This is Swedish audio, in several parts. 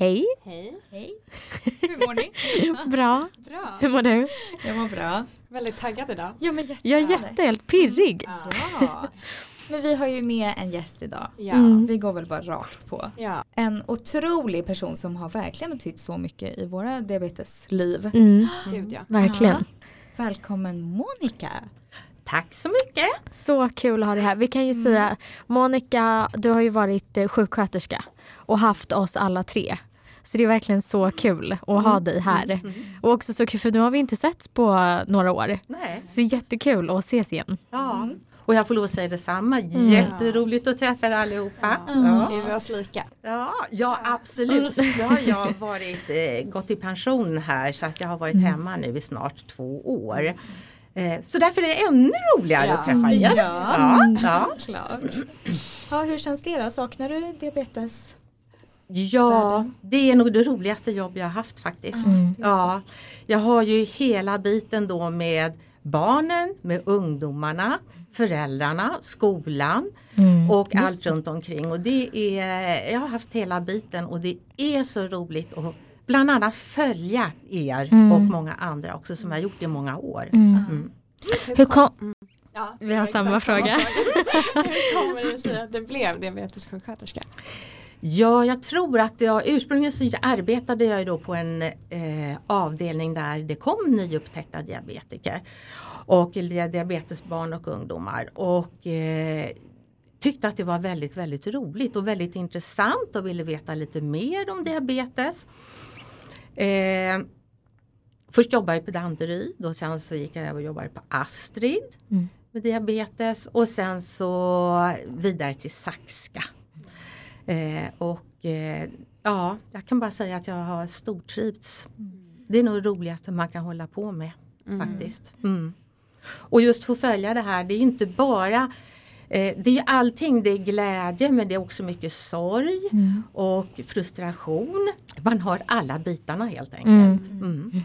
Hej! Hej. Hej. Hur mår ni? Bra. Bra. Hur mår du? Jag mår bra. Väldigt taggad idag. Ja men jätte. Jag är jätte, helt pirrig. Ja. Men vi har ju med en gäst idag. Ja. Mm. Vi går väl bara rakt på. Ja. En otrolig person som har verkligen betytt så mycket i våra diabetesliv. Mm, Gud ja. verkligen. Välkommen Monica. Tack så mycket. Så kul att ha dig här. Vi kan ju säga, Monica, du har ju varit eh, sjuksköterska och haft oss alla tre. Så det är verkligen så kul att ha dig här. Och också så kul för nu har vi inte setts på några år. Nej. Så jättekul att ses igen. Ja. Och jag får lov att säga detsamma. Jätteroligt att träffa er allihopa. Ja. Är vi oss lika? Ja, ja absolut. Nu har jag varit, eh, gått i pension här så att jag har varit hemma nu i snart två år. Eh, så därför är det ännu roligare Ja. att träffa er. Ja. Ja, ja. Klart. Ja, hur känns det då? Saknar du diabetes? Ja, det är nog det roligaste jobb jag har haft faktiskt. Ja, jag har ju hela biten då med barnen, med ungdomarna, föräldrarna, skolan och allt runt omkring. Och det är, jag har haft hela biten och det är så roligt att bland annat följa er och många andra också som har gjort det i många år. Mm. Hur kom... Ja, Vi har samma fråga. Hur kommer det sig att du blev diabetessjuksköterska? Ja, jag tror att jag ursprungligen så arbetade jag då på en eh, avdelning där det kom nyupptäckta diabetiker och diabetesbarn och ungdomar och eh, tyckte att det var väldigt, väldigt roligt och väldigt intressant och ville veta lite mer om diabetes. Eh, först jobbade jag på Danderyd och sen så gick jag över och jobbade på Astrid Mm. med diabetes och sen så vidare till Saxka. Eh, och eh, ja, jag kan bara säga att jag har stortrivts. Det är nog det roligaste man kan hålla på med faktiskt. Mm. Och just få följa det här, det är ju inte bara eh, det är allting, det är glädje men det är också mycket sorg och frustration. Man har alla bitarna helt enkelt. Mm.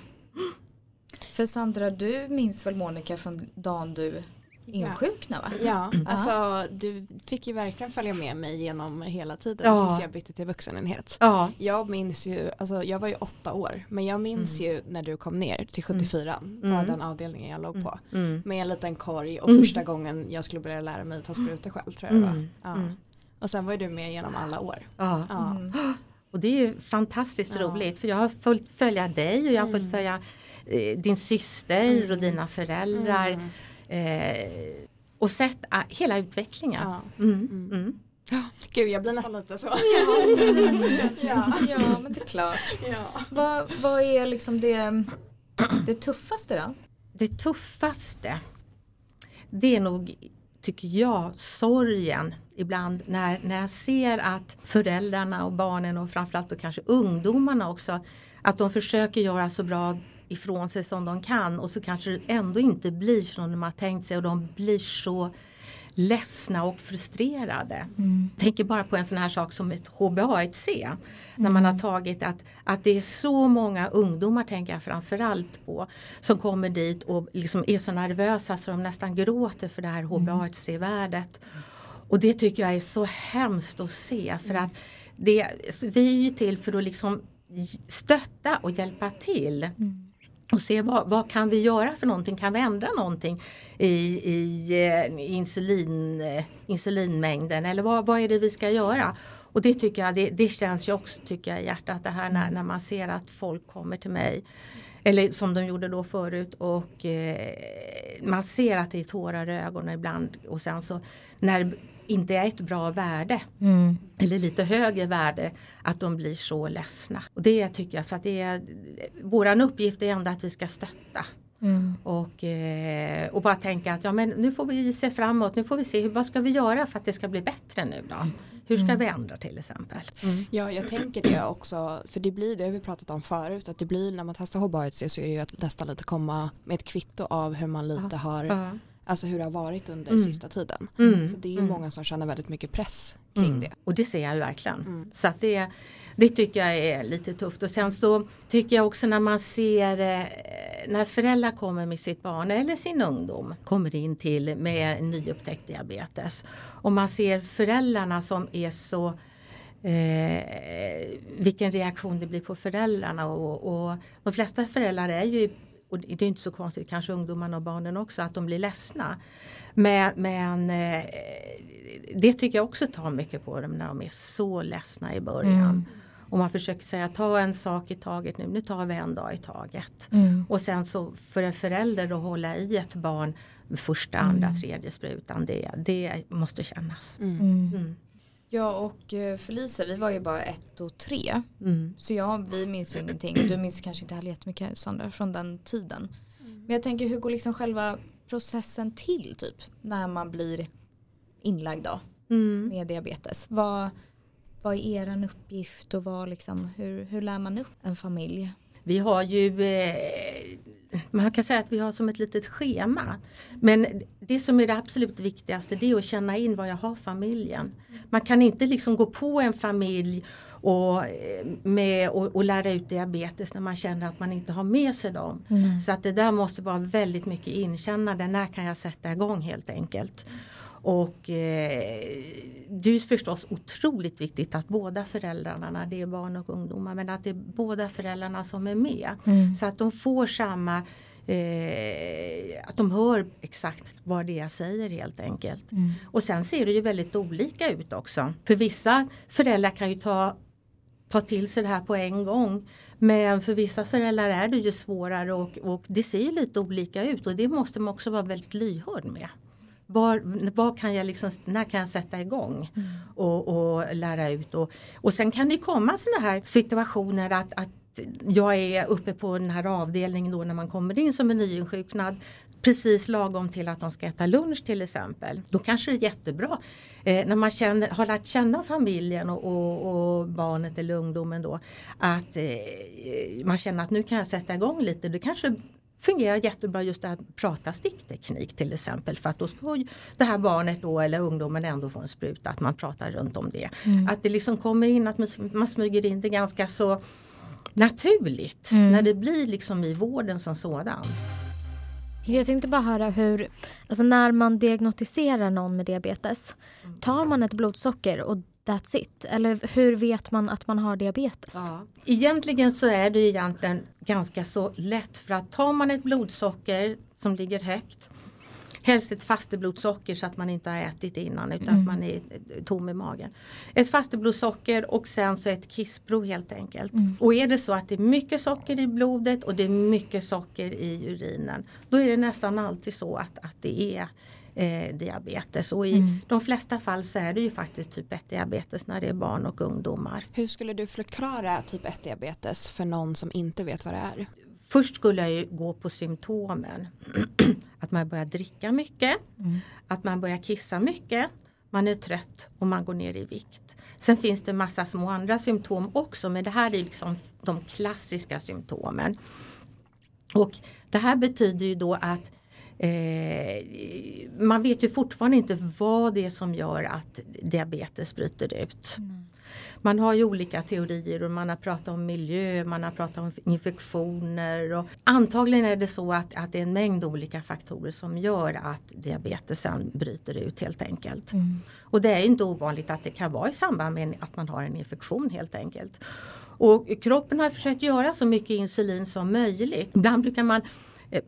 För Sandra, du minns väl Monica från dagen du insjuknade va? Ja, alltså du fick ju verkligen följa med mig genom hela tiden Ja. tills jag bytte till vuxenenhet. Ja, Jag minns ju, alltså jag var ju åtta år, men jag minns ju när du kom ner till 74, var Mm. den avdelningen jag låg på. mm. Med en liten korg och första gången jag skulle börja lära mig ta sprutor själv tror jag det var. Mm. Ja. Mm. Och sen var ju du med genom alla år. ja. Ja. Mm. Och det är ju fantastiskt roligt för jag har följt följa dig och jag har Mm. följt följa eh, din syster och Mm. dina föräldrar. Mm. Eh, och sett ah, hela utvecklingen. Ja. Mm. Mm. Gud jag blir nästan lite så. Ja, ja, men det är klart. Ja. Vad, vad är liksom det, det tuffaste då? Det tuffaste det är nog, tycker jag, sorgen ibland när, när jag ser att föräldrarna och barnen och framförallt då kanske ungdomarna också att de försöker göra så bra ifrån sig som de kan och så kanske det ändå inte blir som de har tänkt sig och de blir så ledsna och frustrerade. Tänker bara på en sån här sak som ett HbA1c. När man har tagit att, att det är så många ungdomar, tänker jag framförallt på, som kommer dit och liksom är så nervösa så de nästan gråter för det här HbA1c-värdet. Och det tycker jag är så hemskt att se för att det, vi är ju till för att liksom stötta och hjälpa till och se vad, vad kan vi göra för någonting, kan vi ändra någonting i, i eh, insulin, eh, insulinmängden? Eller vad, vad är det vi ska göra? Och det tycker jag, det, det känns ju också tycker jag i hjärtat det här när, när man ser att folk kommer till mig. Eller som de gjorde då förut och eh, man ser att det är tårar i ögonen ibland. Och sen så när inte är ett bra värde Mm. eller lite högre värde att de blir så ledsna. Och det tycker jag för att det är våran uppgift är ändå att vi ska stötta. Mm. Och, eh, och bara tänka att ja, men nu får vi se framåt, nu får vi se hur, vad ska vi göra för att det ska bli bättre nu då? Hur ska vi ändra till exempel? Ja, jag tänker det också. För det blir, det har vi pratat om förut, att det blir när man testar HbA1c så är det ju att nästan lite komma med ett kvitto av hur man lite har, Ja. Alltså hur det har varit under Mm. sista tiden. Mm. Så det är ju Mm. många som känner väldigt mycket press kring Mm. det. Och det ser jag verkligen. Mm. Så att det, det tycker jag är lite tufft. Och sen så tycker jag också när man ser eh, när föräldrar kommer med sitt barn eller sin ungdom kommer in till med nyupptäckt diabetes. Och man ser föräldrarna som är så eh, vilken reaktion det blir på föräldrarna. Och, och de flesta föräldrar är ju, och det är inte så konstigt, kanske ungdomarna och barnen också, att de blir ledsna. Men, men eh, det tycker jag också tar mycket på dem när de är så ledsna i början. Mm. Och man försöker säga ta en sak i taget nu, nu tar vi en dag i taget. Mm. Och sen så för en förälder att hålla i ett barn första, andra, tredje sprutan, det, det måste kännas. Mm. Mm. Mm. Jag och eh, Felicia vi var ju bara ett och tre. Mm. Så jag, vi minns ju ingenting. Du minns kanske inte heller jättemycket Sandra från den tiden. Men jag tänker hur går liksom själva processen till typ när man blir inlagd då Mm. med diabetes? Vad, vad är er uppgift och vad liksom, hur, hur lär man upp en familj? Vi har ju, eh, man kan säga att vi har som ett litet schema. Men det som är det absolut viktigaste det är att känna in vad jag har familjen. Man kan inte liksom gå på en familj och, eh, med, och, och lära ut diabetes när man känner att man inte har med sig dem. Mm. Så att det där måste vara väldigt mycket inkännande. När kan jag sätta igång helt enkelt? Och eh, det är förstås otroligt viktigt att båda föräldrarna, när det är barn och ungdomar, men att det är båda föräldrarna som är med. Mm. Så att de får samma, eh, att de hör exakt vad det är jag säger helt enkelt. Mm. Och sen ser det ju väldigt olika ut också. För vissa föräldrar kan ju ta, ta till sig det här på en gång. Men för vissa föräldrar är det ju svårare och, och det ser ju lite olika ut och det måste man också vara väldigt lyhörd med. Var, var kan jag liksom, när kan jag sätta igång och, och lära ut? Och, och sen kan det komma sådana här situationer att, att jag är uppe på den här avdelningen då när man kommer in som en nyinsjuknad precis lagom till att de ska äta lunch till exempel. Då kanske det är jättebra eh, när man känner, har lärt känna familjen och, och, och barnet eller ungdomen då att eh, man känner att nu kan jag sätta igång lite. Det kanske fungerar jättebra just att prata stickteknik till exempel för att då ska det här barnet då eller ungdomen ändå få en spruta att man pratar runt om det. Mm. Att det liksom kommer in att man- man smyger in det ganska så naturligt Mm. när det blir liksom i vården som sådan. Jag tänkte bara höra hur, alltså när man diagnostiserar någon med diabetes, tar man ett blodsocker och that's it? Eller hur vet man att man har diabetes? Egentligen så är det egentligen ganska så lätt för att tar man ett blodsocker som ligger högt Helst ett fasteblodsocker så att man inte har ätit innan utan Mm. att man är tom i magen. Ett fasteblodsocker och sen så ett kissprov helt enkelt. Mm. Och är det så att det är mycket socker i blodet och det är mycket socker i urinen då är det nästan alltid så att, att det är eh, diabetes. Och i Mm. de flesta fall så är det ju faktiskt typ 1 diabetes när det är barn och ungdomar. Hur skulle du förklara typ 1 diabetes för någon som inte vet vad det är? Först skulle jag ju gå på symptomen. att man börjar dricka mycket, Mm. att man börjar kissa mycket, man är trött och man går ner i vikt. Sen finns det massa små andra symptom också men det här är liksom de klassiska symptomen. Och det här betyder ju då att eh, man vet ju fortfarande inte vad det är som gör att diabetes bryter ut. Man har ju olika teorier och man har pratat om miljö, man har pratat om infektioner och antagligen är det så att, att det är en mängd olika faktorer som gör att diabetesen bryter ut helt enkelt. Mm. Och det är inte ovanligt att det kan vara i samband med att man har en infektion helt enkelt. Och kroppen har försökt göra så mycket insulin som möjligt. Ibland brukar man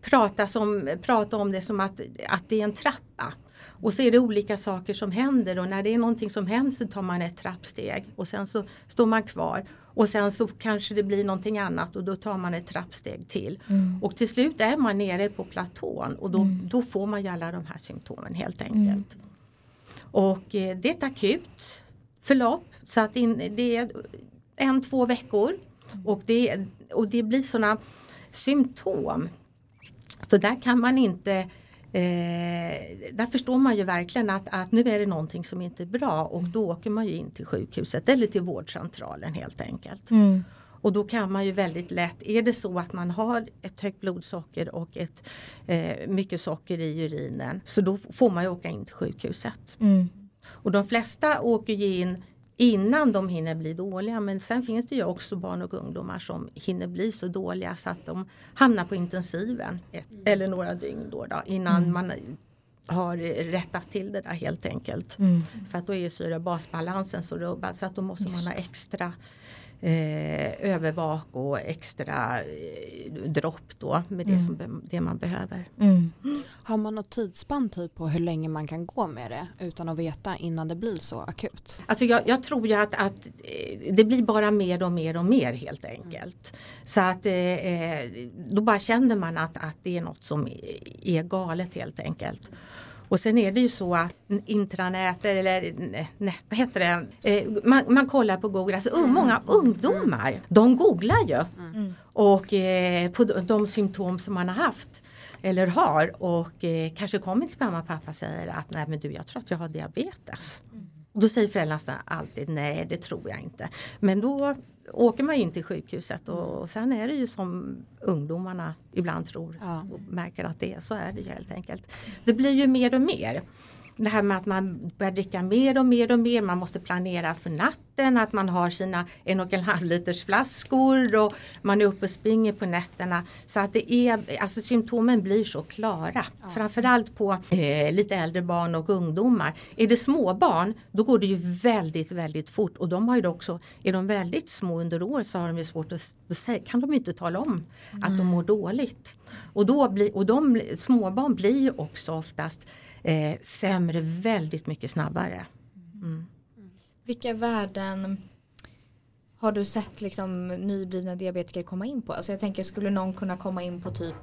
prata, som, prata om det som att, att det är en trappa. Och så är det olika saker som händer och när det är någonting som händer så tar man ett trappsteg och sen så står man kvar. Och sen så kanske det blir någonting annat och då tar man ett trappsteg till. Mm. Och till slut är man nere på platån och då, Mm. då får man ju alla de här symptomen helt enkelt. Och eh, det är ett akut förlopp så att in, det är en, två veckor och det, och det blir sådana symptom. Så där kan man inte Eh, där förstår man ju verkligen att, att nu är det någonting som inte är bra och då åker man ju in till sjukhuset eller till vårdcentralen helt enkelt. Mm. Och då kan man ju väldigt lätt, är det så att man har ett högt blodsocker och ett eh, mycket socker i urinen så då får man ju åka in till sjukhuset. Mm. Och de flesta åker ju in innan de hinner bli dåliga men sen finns det ju också barn och ungdomar som hinner bli så dåliga så att de hamnar på intensiven ett, eller några dygn då, då innan Mm. man har rättat till det där helt enkelt. Mm. För att då är ju syra-basbalansen så rubbad så att då måste man ha extra eh, övervak och extra eh, dropp då med det, Mm. som, det man behöver. Mm. Har man något tidsspann typ på hur länge man kan gå med det utan att veta innan det blir så akut? Alltså jag, jag tror ju att, att eh, det blir bara mer och mer och mer helt enkelt. Så att eh, eh, då bara känner man att, att det är något som är- galet helt enkelt. Och sen är det ju så att intranät eller nej, vad heter det, eh, man, man kollar på Google, alltså un- många ungdomar de googlar ju Mm. och eh, på de, de symptom som man har haft eller har och eh, kanske kommer till mamma och pappa och säger att nej men du jag tror att jag har diabetes. Och då säger föräldrarna alltid nej det tror jag inte. Men då åker man in till sjukhuset och, och sen är det ju som ungdomarna ibland tror Ja. och märker att det är så är det ju helt enkelt. Det blir ju mer och mer. Det här med att man börjar dricka mer och mer och mer, man måste planera för natten, att man har sina en och en halv liters flaskor och man är uppe och springer på nätterna. Så att det är, alltså symptomen blir så klara. Framförallt på eh, lite äldre barn och ungdomar. Är det små barn då går det ju väldigt väldigt fort och de har ju också, är de väldigt små under år så har de ju svårt att, kan de inte tala om att de mår dåligt. Och, då blir, och de småbarn blir ju också oftast eh, sämre väldigt mycket snabbare. Mm. Vilka värden har du sett liksom nyblivna diabetiker komma in på? Alltså jag tänker skulle någon kunna komma in på typ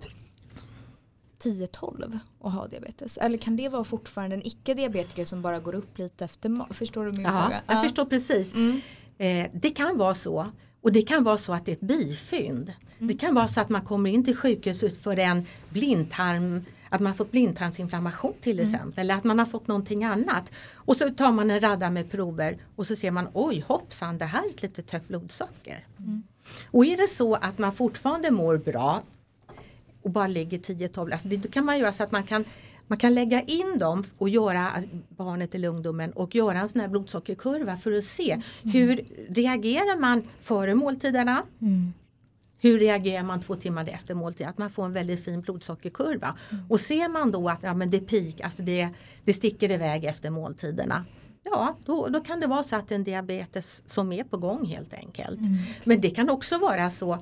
10-12 och ha diabetes? Eller kan det vara fortfarande en icke-diabetiker som bara går upp lite efter Förstår du min Ja, fråga? jag förstår precis. Mm. Eh, det kan vara så. Och det kan vara så att det är ett bifynd. Det kan vara så att man kommer in till sjukhuset för en blindtarm att man fått blindtarmsinflammation till exempel eller att man har fått någonting annat. Och så tar man en radda med prover och så ser man oj hoppsan det här är ett litet högt blodsocker. Och är det så att man fortfarande mår bra och bara ligger 10-12, alltså det, då kan man göra så att man kan man kan lägga in dem och göra alltså, barnet eller ungdomen och göra en sån här blodsockerkurva för att se hur reagerar man före måltiderna Mm. Hur reagerar man två timmar efter måltid? Att man får en väldigt fin blodsockerkurva. Och ser man då att ja, men det peak, alltså det, det sticker iväg efter måltiderna. Ja, då, då kan det vara så att en diabetes som är på gång helt enkelt. Men det kan också vara så,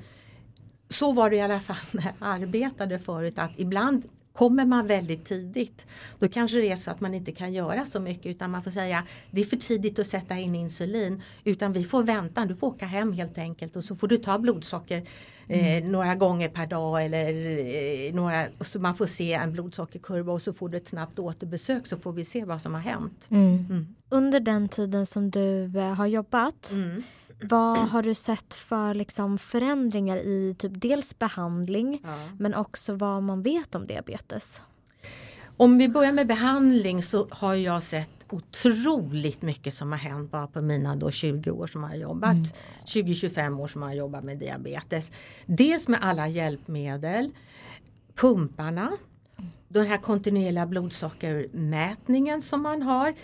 så var det i alla fall när jag arbetade förut, att ibland Kommer man väldigt tidigt då kanske det är så att man inte kan göra så mycket utan man får säga det är för tidigt att sätta in insulin utan vi får vänta, du får åka hem helt enkelt och så får du ta blodsocker eh, några gånger per dag eller eh, några, så man får se en blodsockerkurva och så får du ett snabbt återbesök så får vi se vad som har hänt. Mm. Mm. Under den tiden som du eh, har jobbat, Mm. Vad har du sett för liksom, förändringar i typ dels behandling Ja. men också vad man vet om diabetes? Om vi börjar med behandling så har jag sett otroligt mycket som har hänt bara på mina då 20 år som har jobbat. 20-25 år som har jobbat med diabetes. Dels med alla hjälpmedel, pumparna, den här kontinuerliga blodsockermätningen som man har.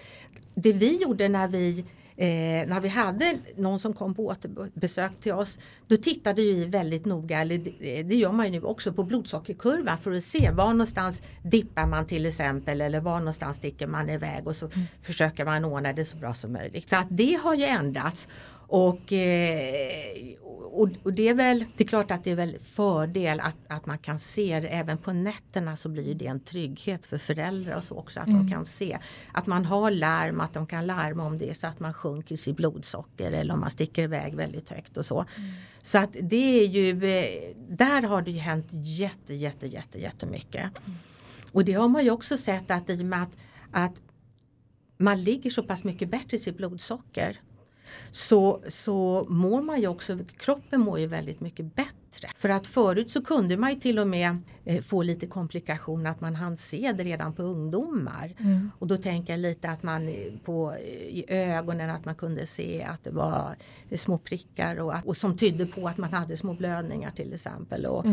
Det vi gjorde när vi Eh, när vi hade någon som kom på återbesök till oss då tittade vi väldigt noga, eller det, det gör man ju nu också, på blodsockerkurvan för att se var någonstans dippar man till exempel eller var någonstans sticker man iväg och så försöker man ordna det så bra som möjligt. Så att det har ju ändrats. Och, eh, och, och det är väl, det är klart att det är väl fördel att, att man kan se det. Även på nätterna så blir det en trygghet för föräldrar och så också att de kan se. Att man har larm, att de kan larma om det så att man sjunker sitt blodsocker eller om man sticker iväg väldigt högt och så. Så att det är ju, eh, där har det ju hänt jätte jätte jätte jättemycket. Och det har man ju också sett att i och med att, att man ligger så pass mycket bättre i sitt blodsocker så, så mår man ju också, kroppen mår ju väldigt mycket bättre. För att förut så kunde man ju till och med eh, få lite komplikationer att man hann se det redan på ungdomar. Och då tänker jag lite att man eh, på, eh, i ögonen att man kunde se att det var små prickar och, att, och som tydde på att man hade små blödningar till exempel och,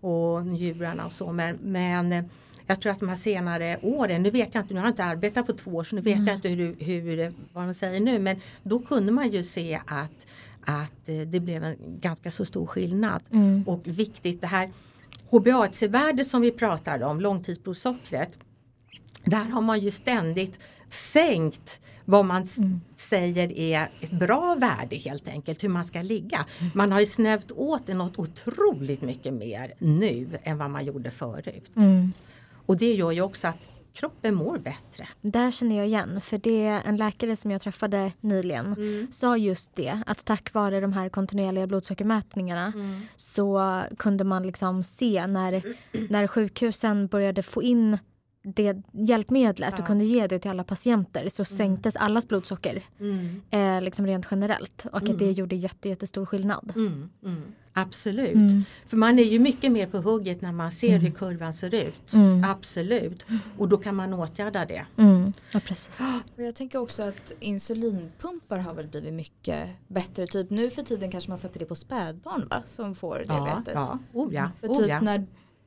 och njurarna och så. Men, men jag tror att de här senare åren, nu vet jag inte, nu har jag inte arbetat på två år så nu vet jag inte hur, hur, vad man säger nu men då kunde man ju se att, att eh, det blev en ganska så stor skillnad. Och viktigt det här HbA1c-värdet som vi pratar om, långtidsblodsockret. där har man ju ständigt sänkt vad man Mm. säger är ett bra värde helt enkelt, hur man ska ligga. Mm. Man har ju snävt åt det något otroligt mycket mer nu än vad man gjorde förut. Mm. Och det gör ju också att kroppen mår bättre. Där känner jag igen, för det är en läkare som jag träffade nyligen Mm. sa just det, att tack vare de här kontinuerliga blodsockermätningarna Mm. så kunde man liksom se när, när sjukhusen började få in det hjälpmedlet och Ja. kunde ge det till alla patienter så sänktes allas blodsocker Mm. eh, liksom rent generellt och Mm. att det gjorde jätte, jättestor skillnad. Mm. Mm. Absolut. Mm. För man är ju mycket mer på hugget när man ser hur kurvan ser ut. Mm. Absolut. Och då kan man åtgärda det. Mm. Ja, precis. Och jag tänker också att insulinpumpar har väl blivit mycket bättre. Typ nu för tiden kanske man sätter det på spädbarn va? Som får Ja, diabetes. ja. Oh, ja. För Oh, typ ja. när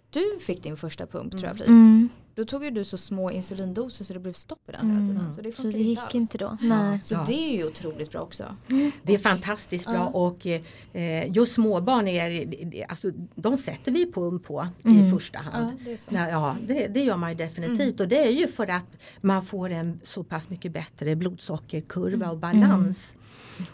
du fick din första pump tror jag Felice. Mm. Då tog ju du så små insulindoser så det blev stopp i den hela tiden. Mm. Så det Så det inte gick alls. inte då. Nej. Så Ja. det är ju otroligt bra också. Det är fantastiskt bra Ja. och eh, just småbarn är, alltså, de sätter vi pump på Mm. i första hand. Ja, det är så. Ja, ja det, det gör man ju definitivt och det är ju för att man får en så pass mycket bättre blodsockerkurva och balans.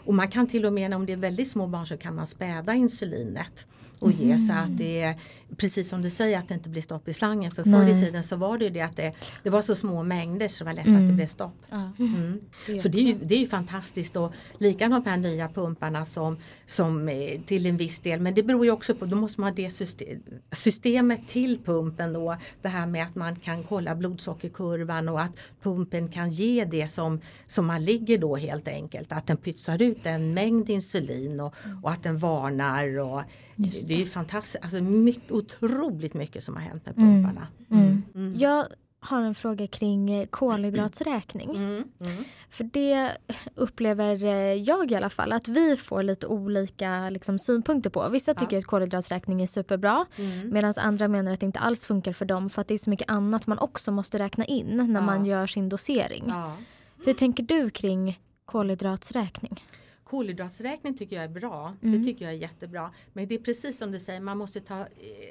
Och man kan till och med om det är väldigt små barn så kan man späda insulinet och ge så att det är precis som du säger att det inte blir stopp i slangen. För förr i tiden så var det ju det att det, det var så små mängder så det var lätt att det Mm. blev stopp. Ja, Mm. Så det är, ju, det är ju fantastiskt och likadant de här nya pumparna som, som eh, till en viss del men det beror ju också på, då måste man ha det system, systemet till pumpen då. Det här med att man kan kolla blodsockerkurvan och att pumpen kan ge det som, som man ligger då helt enkelt. Att den pytsar ut en mängd insulin och, och att den varnar. Och, det är fantastiskt, alltså mycket, otroligt mycket som har hänt med Mm. pumparna. Mm. Mm. Jag har en fråga kring eh, kolhydratsräkning. Mm. Mm. För det upplever eh, jag i alla fall att vi får lite olika liksom, synpunkter på. Vissa Ja. tycker att kolhydratsräkning är superbra Mm. medan andra menar att det inte alls funkar för dem för att det är så mycket annat man också måste räkna in när Ja. man gör sin dosering. Ja. Hur tänker du kring kolhydratsräkning? Kolhydratsräkning tycker jag är bra. Mm. Det tycker jag är jättebra. Men det är precis som du säger, man måste ta eh,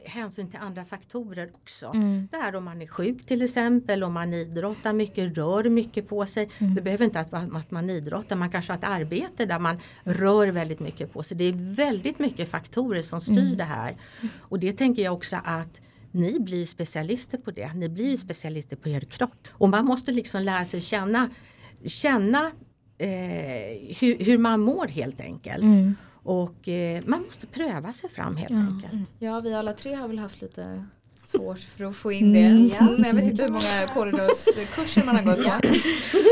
hänsyn till andra faktorer också. Mm. Det här om man är sjuk till exempel, om man idrottar mycket, rör mycket på sig. Mm. Det behöver inte att, att man idrottar, man kanske har ett arbete där man rör väldigt mycket på sig. Det är väldigt mycket faktorer som styr Mm. det här. Och det tänker jag också att ni blir specialister på det. Ni blir specialister på er kropp. Och man måste liksom lära sig känna, känna eh, hur, hur man mår helt enkelt. Mm. Och eh, man måste pröva sig fram helt Ja. enkelt. Ja, vi alla tre har väl haft lite svårt för att få in det. Mm. Mm, Jag vet inte hur många kolhydratskurser man har gått på.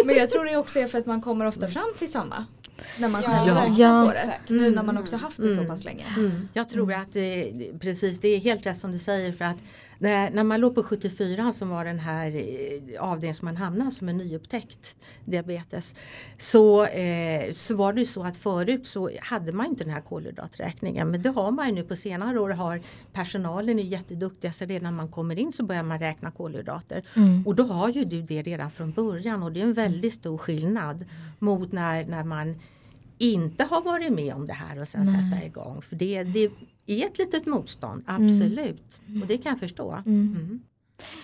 Men jag tror det också är för att man kommer ofta fram till samma. När man Ja. själv Ja. räknar Ja. på det. Nu när man också haft det så Mm. pass länge. Mm. Jag tror att eh, precis det är helt rätt som du säger för att när, när man låg på 74 som var den här eh, avdelningen som man hamnade som en nyupptäckt diabetes så, eh, så var det ju så att förut så hade man inte den här kolhydraträkningen men det har man ju nu på senare år har personalen är jätteduktiga så redan när man kommer in så börjar man räkna kolhydrater Mm. och då har ju du det redan från början och det är en väldigt stor skillnad mot när, när man inte har varit med om det här och sen Nej. sätta igång. För det, det är ett litet motstånd, absolut. Och det kan jag förstå. Mm. Mm.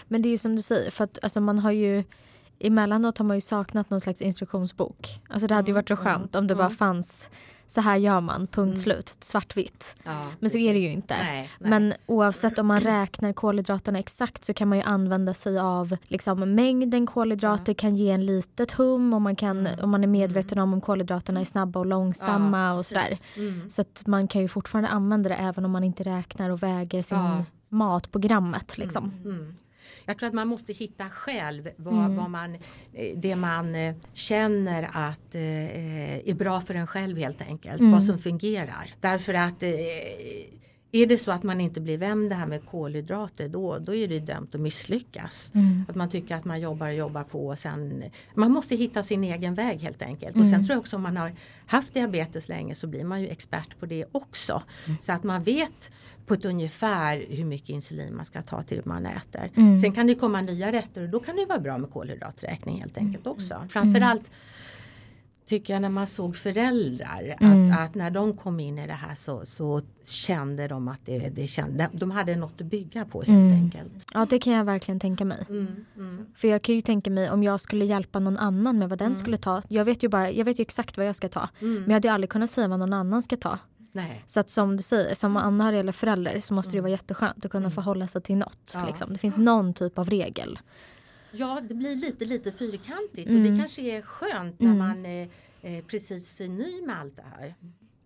Men det är ju som du säger, för att alltså, man har ju emellanåt har man ju saknat någon slags instruktionsbok. Alltså det hade ju varit så Mm, skönt om det mm. bara fanns så här gör man, punkt Mm. slut, svartvitt. Ja, Men så är det ju inte. Nej, nej. Men oavsett om man räknar kolhydraterna exakt så kan man ju använda sig av liksom, mängden kolhydrater kan ge en litet hum och man kan, Mm. om man är medveten om om kolhydraterna är snabba och långsamma Ja, och sådär. Mm. Så att man kan ju fortfarande använda det även om man inte räknar och väger sin Ja. mat på grammet. Liksom. Mm. Jag tror att man måste hitta själv vad, Mm. vad man, eh, det man eh, känner att eh, är bra för en själv helt enkelt. Mm. Vad som fungerar. Därför att eh, är det så att man inte blir vän det här med kolhydrater då, då är det dömt att misslyckas. Mm. Att man tycker att man jobbar och jobbar på och sen Man måste hitta sin egen väg helt enkelt. Och Mm. sen tror jag också om man har haft diabetes länge så blir man ju expert på det också. Mm. Så att man vet på ett ungefär hur mycket insulin man ska ta till man äter. Mm. Sen kan det komma nya rätter och då kan det vara bra med kolhydraträkning helt enkelt Mm. också. Framförallt tycker jag när man såg föräldrar Mm. att, att när de kom in i det här så, så kände de att det, det kände, de hade något att bygga på helt Mm. enkelt. Ja det kan jag verkligen tänka mig. Mm, mm. För jag kan ju tänka mig om jag skulle hjälpa någon annan med vad den Mm. skulle ta. Jag vet ju bara, jag vet ju exakt vad jag ska ta. Mm. Men jag hade ju aldrig kunnat säga vad någon annan ska ta. Nej. Så att som du säger, som anhörig eller förälder så måste det ju vara jätteskönt att kunna Mm. få hålla sig till något. Ja. Liksom. Det finns någon typ av regel. Ja, det blir lite, lite fyrkantigt och Mm. det kanske är skönt när Mm. man är eh, precis är ny med allt det här.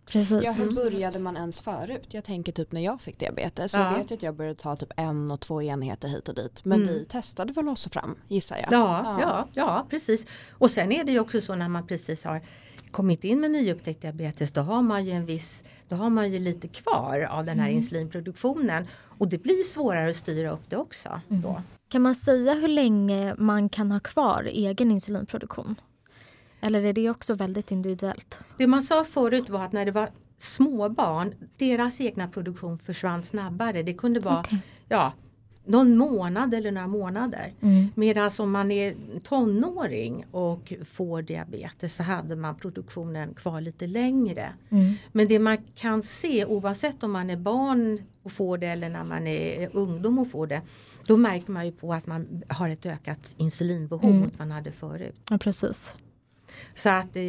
Precis. Ja, hur började man ens förut? Jag tänker typ när jag fick diabetes. Ja. Jag vet ju att jag började ta typ en och två enheter hit och dit. Men Mm. vi testade väl oss fram gissar jag. Ja, ja, ja, precis. Och sen är det ju också så när man precis har kommit in med nyupptäckt diabetes då har man ju en viss, då har man ju lite kvar av den här Mm. insulinproduktionen och det blir svårare att styra upp det också. Mm. Då. Kan man säga hur länge man kan ha kvar egen insulinproduktion? Eller är det också väldigt individuellt? Det man sa förut var att när det var små barn, deras egna produktion försvann snabbare. Det kunde vara Okej. ja, någon månad eller några månader. Mm. Medan om man är tonåring och får diabetes så hade man produktionen kvar lite längre. Mm. Men det man kan se oavsett om man är barn och får det eller när man är ungdom och får det. Då märker man ju på att man har ett ökat insulinbehov Mm. mot vad man hade förut. Ja, precis. Så att det,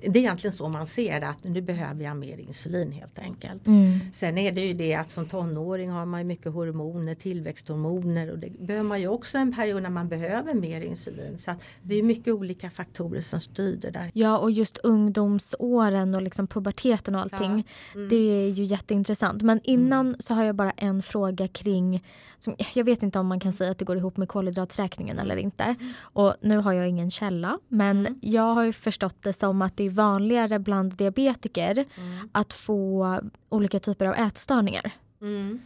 det är egentligen så man ser det att nu behöver jag mer insulin helt enkelt. Mm. Sen är det ju det att som tonåring har man mycket hormoner, tillväxthormoner och det behöver man ju också en period när man behöver mer insulin. Så att det är mycket olika faktorer som styr det där. Ja, och just ungdomsåren och liksom puberteten och allting. Mm. Det är ju jätteintressant. Men innan så har jag bara en fråga kring... Som, jag vet inte om man kan säga att det går ihop med kolhydraträkningen eller inte. Och nu har jag ingen källa. Men Mm. Jag har ju förstått det som att det är vanligare bland diabetiker Mm. att få olika typer av ätstörningar. Mm.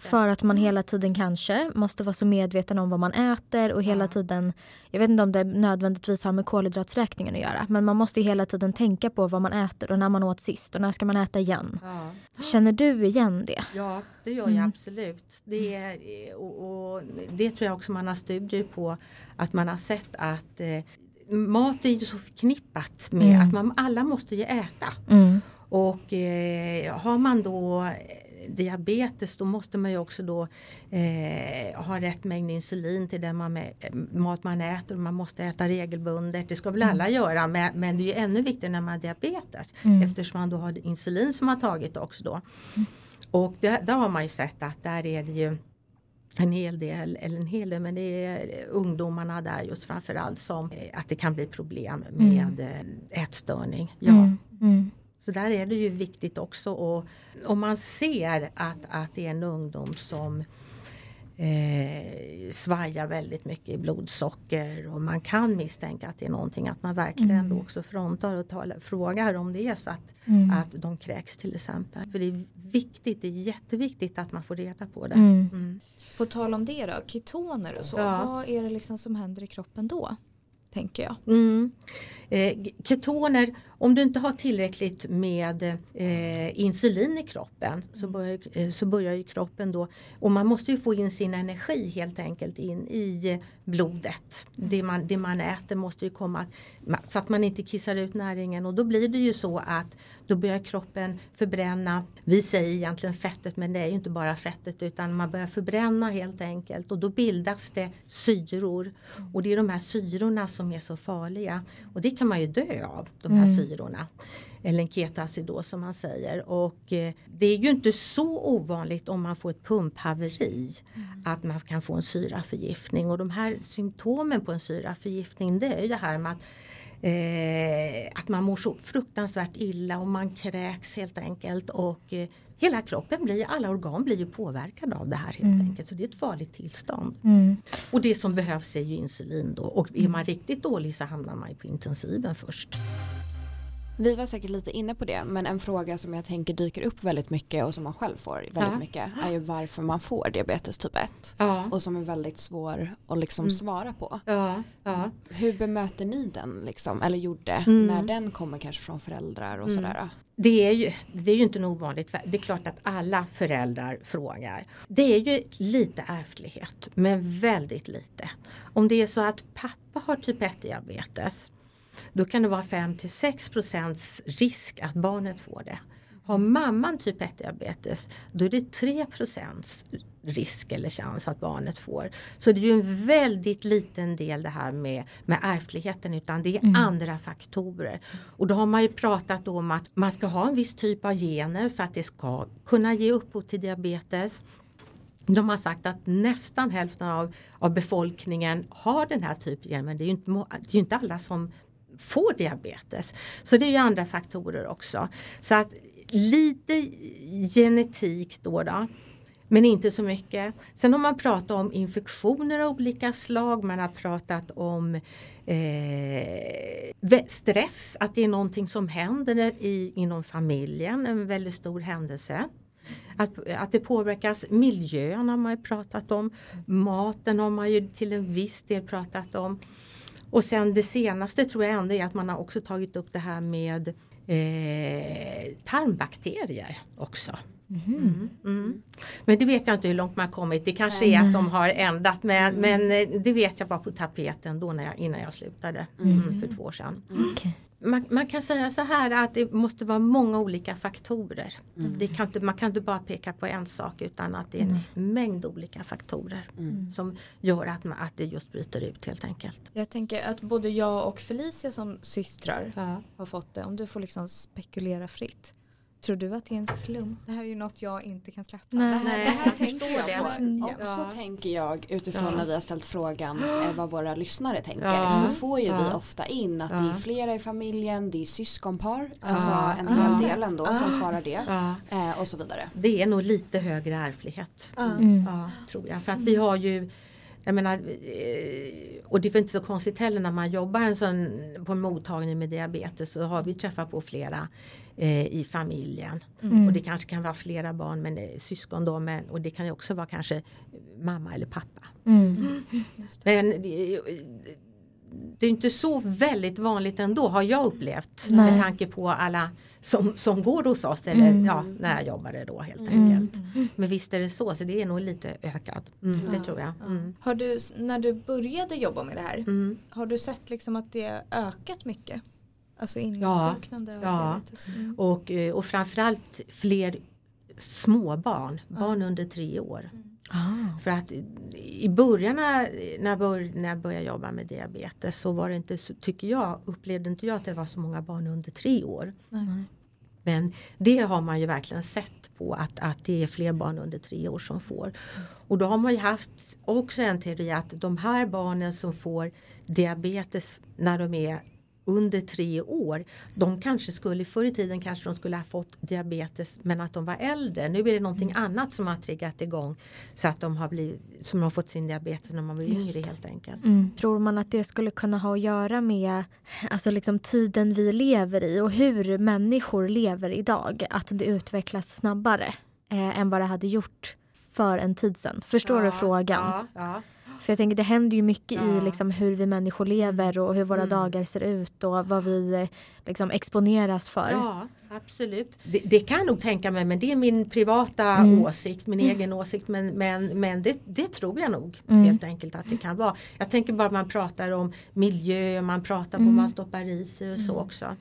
För att man hela tiden kanske måste vara så medveten om vad man äter och hela Ja. tiden, jag vet inte om det nödvändigtvis har med kolhydraträkningen att göra, men man måste ju hela tiden tänka på vad man äter och när man åt sist och när ska man äta igen. Ja. Känner du igen det? Ja, det gör Mm. jag absolut. Det, är, och, och det tror jag också man har studier på att man har sett att eh, mat är ju så förknippat med Mm. att man, alla måste ju äta. Mm. Och eh, har man då eh, diabetes då måste man ju också då eh, ha rätt mängd insulin till den man eh, mat man äter och man måste äta regelbundet. Det ska väl alla göra men, men det är ju ännu viktigare när man har diabetes Mm. eftersom man då har insulin som man tagit också då. Och det, där har man ju sett att där är det ju en hel del, eller en hel del, men det är ungdomarna där just framförallt som eh, att det kan bli problem med eh, ätstörning. Ja. Mm. Mm. Så där är det ju viktigt också och om man ser att, att det är en ungdom som eh, svajar väldigt mycket i blodsocker och man kan misstänka att det är någonting att man verkligen Mm. också frontar och talar, frågar om det är så att, Mm. att de kräks till exempel. För det är viktigt, det är jätteviktigt att man får reda på det. Mm. Mm. På tal om det då, ketoner och så. Ja. Vad är det liksom som händer i kroppen då? Tänker jag. Mm. Eh, ketoner, om du inte har tillräckligt med eh, insulin i kroppen så, börjar, eh, så börjar ju kroppen då, och man måste ju få in sin energi helt enkelt in i blodet. Det man, det man äter måste ju komma, ma- så att man inte kissar ut näringen och då blir det ju så att då börjar kroppen förbränna, vi säger egentligen fettet men det är ju inte bara fettet utan man börjar förbränna helt enkelt och då bildas det syror. Och det är de här syrorna som är så farliga. Och det kan man ju dö av, de här Mm. syrorna. Eller en ketoacidos som man säger. Och eh, det är ju inte så ovanligt om man får ett pumphaveri att man kan få en syraförgiftning. Och de här symptomen på en syraförgiftning det är ju det här med att Eh, att man mår så fruktansvärt illa och man kräks helt enkelt och eh, hela kroppen blir, alla organ blir ju påverkade av det här helt Mm. enkelt. Så det är ett farligt tillstånd. Mm. Och det som behövs är ju insulin då och är man riktigt dålig så hamnar man ju på intensiven först. Vi var säkert lite inne på det men en fråga som jag tänker dyker upp väldigt mycket och som man själv får väldigt Ja. mycket är ju varför man får diabetes typ 1 Ja, och som är väldigt svår att liksom Mm. svara på. ja. Hur bemöter ni den liksom eller gjorde Mm. när den kommer kanske från föräldrar och Mm. sådär? Det är, ju, det är ju inte en ovanligt. Det är klart att alla föräldrar frågar. Det är ju lite ärftlighet, men väldigt lite. Om det är så att pappa har typ 1 diabetes då kan det vara 5 till 6 procents risk att barnet får det. Har mamman typ 1 diabetes då är det 3 procents risk eller chans att barnet får. Så det är ju en väldigt liten del det här med, med ärftligheten utan det är Mm. andra faktorer. Och då har man ju pratat om att man ska ha en viss typ av gener för att det ska kunna ge upphov till diabetes. De har sagt att nästan hälften av, av befolkningen har den här typen men det är ju inte, det är ju inte alla som får diabetes. Så det är ju andra faktorer också. Så att lite genetik då, då men inte så mycket. Sen har man pratat om infektioner av olika slag. Man har pratat om eh, stress, att det är någonting som händer i, inom familjen, en väldigt stor händelse. Att, att det påverkas miljön har man ju pratat om. Maten har man ju till en viss del pratat om. Och sen det senaste tror jag ändå är att man har också tagit upp det här med eh, tarmbakterier också. Mm, mm. Men det vet jag inte hur långt man har kommit. Det kanske är att de har ändrat men, men eh, det vet jag bara på tapeten då när jag, innan jag slutade mm, för två år sedan. Okej. Man, man kan säga så här att det måste vara många olika faktorer. Det kan inte, man kan inte bara peka på en sak utan att det är en mängd olika faktorer som gör att, man, att det just bryter ut helt enkelt. Jag tänker att både jag och Felicia som systrar Ja. har fått det. Om du får liksom spekulera fritt. Tror du att det är en slump? Det här är ju något jag inte kan släppa. Nej. Det här, Nej, det här jag tänker förstår jag det. på. Mm. Ja. Också tänker jag utifrån Ja. när vi har ställt frågan eh, vad våra lyssnare tänker Ja. så får ju vi ofta in att det är flera i familjen, det är syskonpar, Ja. alltså en Ja. hel del ändå som svarar det Ja, eh, och så vidare. det är nog lite högre ärftlighet. Ja. Mm. Ja, tror jag. För att vi har ju jag menar, eh, och det är inte så konstigt heller när man jobbar en sån, på en mottagning med diabetes så har vi träffat på flera eh, i familjen. Mm. Och det kanske kan vara flera barn men eh, syskon då men, och det kan ju också vara kanske mamma eller pappa. Mm. Men det, det är inte så väldigt vanligt ändå har jag upplevt Nej. med tanke på alla som, som går hos oss eller Mm. ja, när jag jobbade då helt Mm. enkelt. Men visst är det så, så det är nog lite ökat. Mm, det Ja. tror jag. Mm. Har du, när du började jobba med det här, Mm. har du sett liksom att det har ökat mycket? Alltså Ja. insjuknande och Ja. diabetes? Mm. Och, eh, och framförallt fler småbarn, barn under tre år. Ah. För att i början när när jag, bör, när jag började jobba med diabetes så var det inte så, tycker jag, upplevde inte jag att det var så många barn under tre år. Nej. Men det har man ju verkligen sett på att, att det är fler barn under tre år som får. Och då har man ju haft också en teori att de här barnen som får diabetes när de är under tre år, de kanske skulle förr i tiden kanske de skulle ha fått diabetes men att de var äldre. Nu är det någonting annat som har triggat igång så att de har, blivit, som har fått sin diabetes när man var yngre helt enkelt. Mm. Tror man att det skulle kunna ha att göra med alltså liksom tiden vi lever i och hur människor lever idag? Att det utvecklas snabbare eh, än vad det hade gjort för en tid sedan. Förstår du Ja, frågan? Ja, ja. För jag tänker det händer ju mycket i liksom hur vi människor lever och hur våra Mm. dagar ser ut och vad vi eh, liksom exponeras för. Ja, absolut. Det, det kan jag nog tänka mig men det är min privata Mm. åsikt, min egen åsikt men, men, men det, det tror jag nog Mm. helt enkelt att det kan vara. Jag tänker bara man pratar om miljö, man pratar Mm. vad man stoppar i sig och så också.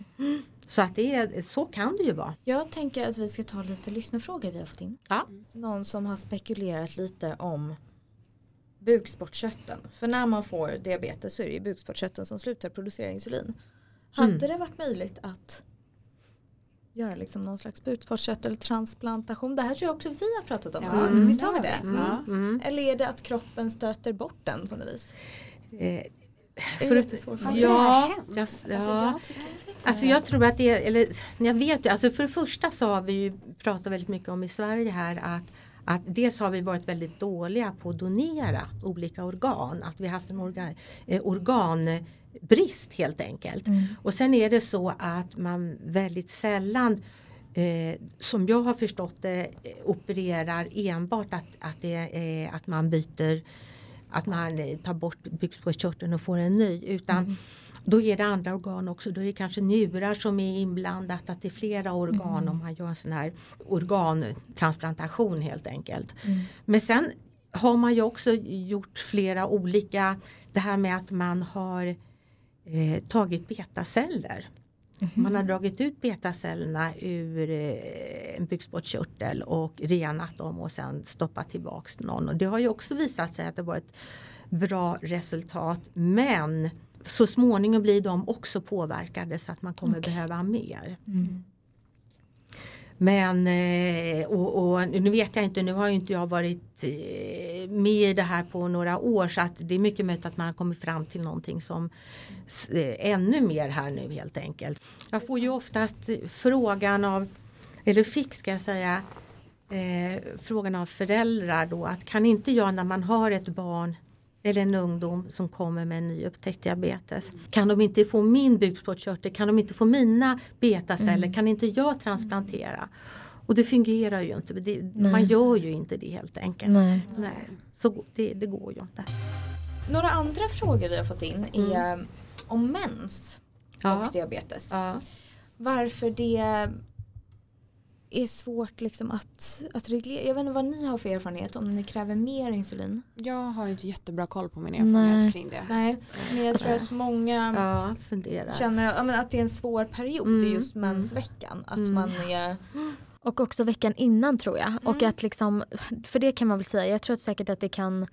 Så att det är, så kan det ju vara. Jag tänker att vi ska ta lite lyssnarfrågor vi har fått in. Ja. Någon som har spekulerat lite om bukspottkörteln. För när man får diabetes så är det ju bukspottkörteln som slutar producera insulin. Hade Mm. det varit möjligt att göra liksom någon slags bukspottkörteltransplantation? Det här tror jag också vi har pratat om. Ja? Mm. Visst har vi det. Mm. Ja. Mm. Eller är det att kroppen stöter bort den på något vis? Eh, Det är För en att- jättesvår Har fråga. inte det Ja, jag, Alltså, ja. jag tycker Alltså jag tror att det är, eller jag vet ju, alltså för det första så har vi ju pratat väldigt mycket om i Sverige här att att dels har vi varit väldigt dåliga på att donera olika organ, att vi haft en organ, eh, organbrist helt enkelt. Mm. Och sen är det så att man väldigt sällan Eh, som jag har förstått det eh, opererar enbart att, att, det är, att man byter att man eh, tar bort bukspottkörteln och får en ny utan då är det andra organ också. Då är det kanske njurar som är inblandat, att det är flera organ om man gör en sån här organtransplantation helt enkelt. Mm. Men sen har man ju också gjort flera olika, det här med att man har eh, tagit betaceller. Man har dragit ut betacellerna ur eh, en bukspottkörtel och renat dem och sen stoppat tillbaks någon. Och det har ju också visat sig att det varit bra resultat men så småningom blir de också påverkade så att man kommer Okej. behöva mer. Mm. Men eh, och, och nu vet jag inte, nu har ju inte jag varit eh, med i det här på några år så att det är mycket möjligt att man har kommit fram till någonting som eh, ännu mer här nu helt enkelt. Jag får ju oftast frågan av, eller fick ska jag säga, eh, frågan av föräldrar då att kan inte jag när man har ett barn eller en ungdom som kommer med en nyupptäckt diabetes. Kan de inte få min bukspottkörtel? Kan de inte få mina betaceller? Kan inte jag transplantera? Och det fungerar ju inte. Det, man gör ju inte det helt enkelt. Nej. Nej. Så det, det går ju inte. Några andra frågor vi har fått in är om mens Ja. och diabetes. Ja. Varför det är svårt liksom att, att reglera. Jag vet inte vad ni har för erfarenhet om ni kräver mer insulin. Jag har inte jättebra koll på min erfarenhet Nej. kring det. Nej, men jag tror att många ja, känner att det är en svår period Mm, just mensveckan. Att Mm. man är Och också veckan innan tror jag. Och att liksom, för det kan man väl säga, jag tror att säkert att det kan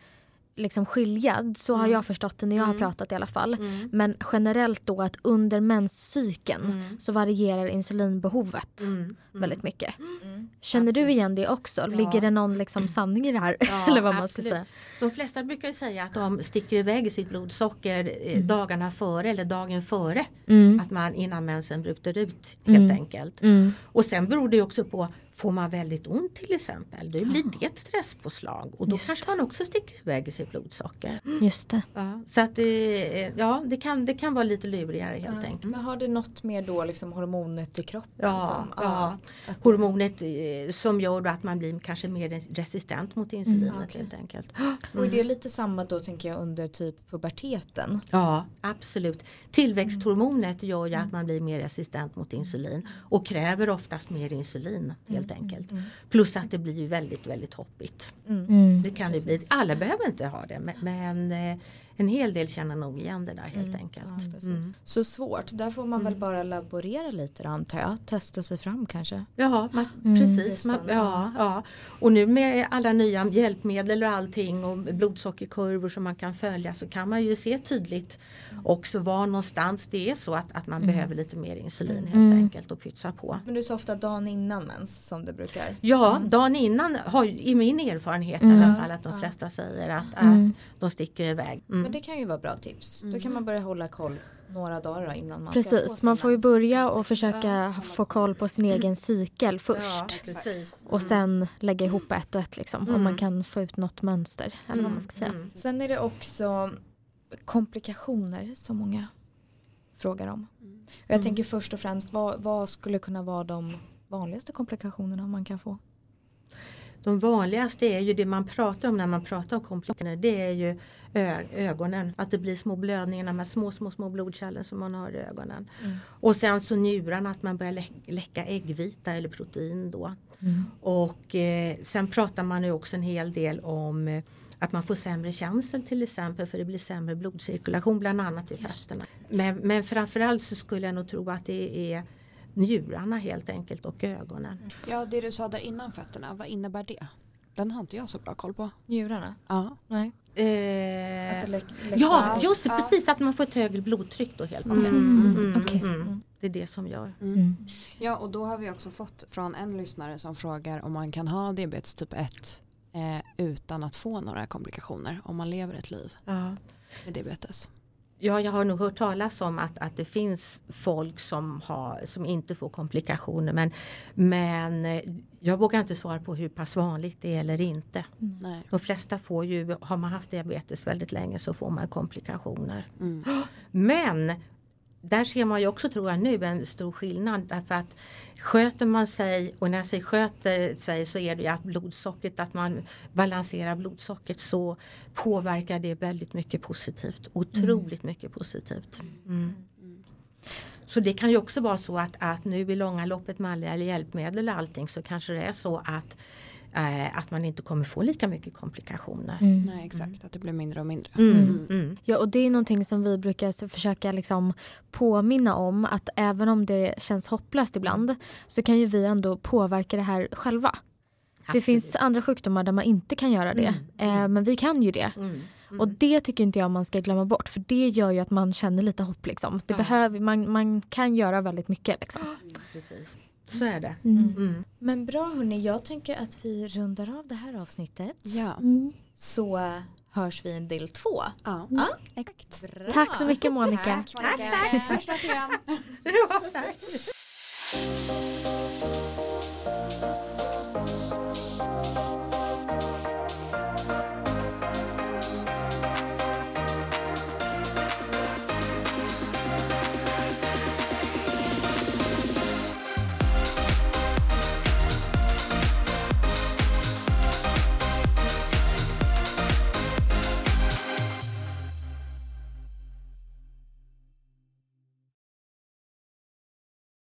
liksom skilja. Så har Mm. jag förstått det när jag har Mm. pratat i alla fall. Mm. Men generellt då att under menscykeln Mm. så varierar insulinbehovet Mm. Mm. väldigt mycket. mm. Känner du Absolut. igen det också? Ja. Ligger det någon liksom sanning i det här? Ja, Eller vad man ska säga. De flesta brukar ju säga att de sticker iväg sitt blodsocker eh, dagarna före eller dagen före Mm. att man innan mensen bryter ut helt Mm. enkelt. Mm. Och sen beror det ju också på Får man väldigt ont till exempel, då blir det ett stresspåslag och då Just kanske man också sticker iväg sitt blodsocker. Just det. Ja, så att det, ja, det, kan, det kan vara lite lurigare helt Ja. enkelt. Men har det något mer då liksom hormonet i kroppen? Ja, som, ja. att- hormonet eh, som gör då att man blir kanske mer res- resistent mot insulinet Mm, okej. helt enkelt. Och är det lite samma då tänker jag under typ puberteten? Ja, absolut. Tillväxthormonet gör ju att man blir mer resistent mot insulin och kräver oftast mer insulin helt enkelt. Plus att det blir ju väldigt, väldigt hoppigt. Mm. Mm. Det kan det bli. Alla behöver inte ha det men, men eh, en hel del känner nog igen det där helt Mm. enkelt. Ja. Mm. Så svårt, där får man väl bara laborera lite då, antar jag. Testa sig fram kanske. Ja, man, Mm. precis. Man, ja, ja. Och nu med alla nya hjälpmedel och allting och blodsockerkurvor som man kan följa så kan man ju se tydligt också var någonstans det är så att, att man behöver lite mer insulin helt Mm. enkelt och pytsa på. Men du sa ofta dagen innan mens som det brukar. Ja, Mm. dagen innan har i min erfarenhet i Mm. alla fall att de flesta säger att, Mm. att de sticker iväg. Mm. Men det kan ju vara bra tips. Då kan man börja hålla koll några dagar innan man Precis, man får ju börja och försöka få koll på sin egen cykel först. Ja. Och sen lägga ihop ett och ett liksom. Om Mm. man kan få ut något mönster. Eller vad man ska säga. Mm. Sen är det också komplikationer som många frågar om. Och jag Mm. tänker först och främst vad, vad skulle kunna vara de vanligaste komplikationerna man kan få? De vanligaste är ju det man pratar om när man pratar om komplikationer. Det är ju ögonen. Att det blir små blödningar, de här små, små, små blodkärlen som man har i ögonen. Mm. Och sen så njurarna, att man börjar lä- läcka äggvita eller protein då. Mm. Och eh, sen pratar man ju också en hel del om eh, att man får sämre känsel till exempel för det blir sämre blodcirkulation bland annat i fötterna. Men, men framförallt så skulle jag nog tro att det är njurarna helt enkelt och ögonen. Ja, det du sa där innan fötterna, vad innebär det? Den har inte jag så bra koll på. Njurarna? Ja. Nej. Eh, Att det läck, Ja, just det, Ja. precis att man får ett högre blodtryck då helt enkelt. Mm, Mm, okej. mm. Det är det som gör. Mm. Ja, och då har vi också fått från en lyssnare som frågar om man kan ha diabetes typ 1 eh, utan att få några komplikationer om man lever ett liv Ja. med diabetes. Ja, jag har nog hört talas om att, att det finns folk som, har, som inte får komplikationer men, men eh, jag vågar inte svara på hur pass vanligt det är eller inte. Nej. De flesta får ju, har man haft diabetes väldigt länge så får man komplikationer. Mm. Men där ser man ju också tror jag nu en stor skillnad därför att sköter man sig och när jag säger sköter sig så är det ju att blodsockret, att man balanserar blodsockret så påverkar det väldigt mycket positivt. Otroligt mycket positivt. Mm. Så det kan ju också vara så att, att nu i långa loppet med alla hjälpmedel och allting så kanske det är så att eh, att man inte kommer få lika mycket komplikationer. Mm. Nej exakt, att det blir mindre och mindre. Mm, mm. Ja och det är någonting som vi brukar försöka liksom påminna om att även om det känns hopplöst ibland så kan ju vi ändå påverka det här själva. Det finns Absolut. andra sjukdomar där man inte kan göra det Mm, eh, men vi kan ju det. Mm, mm. Och det tycker inte jag man ska glömma bort för det gör ju att man känner lite hopp liksom. Det Ja. behöver, man, man kan göra väldigt mycket liksom. Precis. Så är det. Mm. Mm. Men bra hörni, jag tänker att vi rundar av det här avsnittet. Ja. Mm. Så hörs vi en del två. ja. Ja. exakt. Bra. Tack så mycket Monica. Tack, Monica. Hörs snart igen. Ja, tack.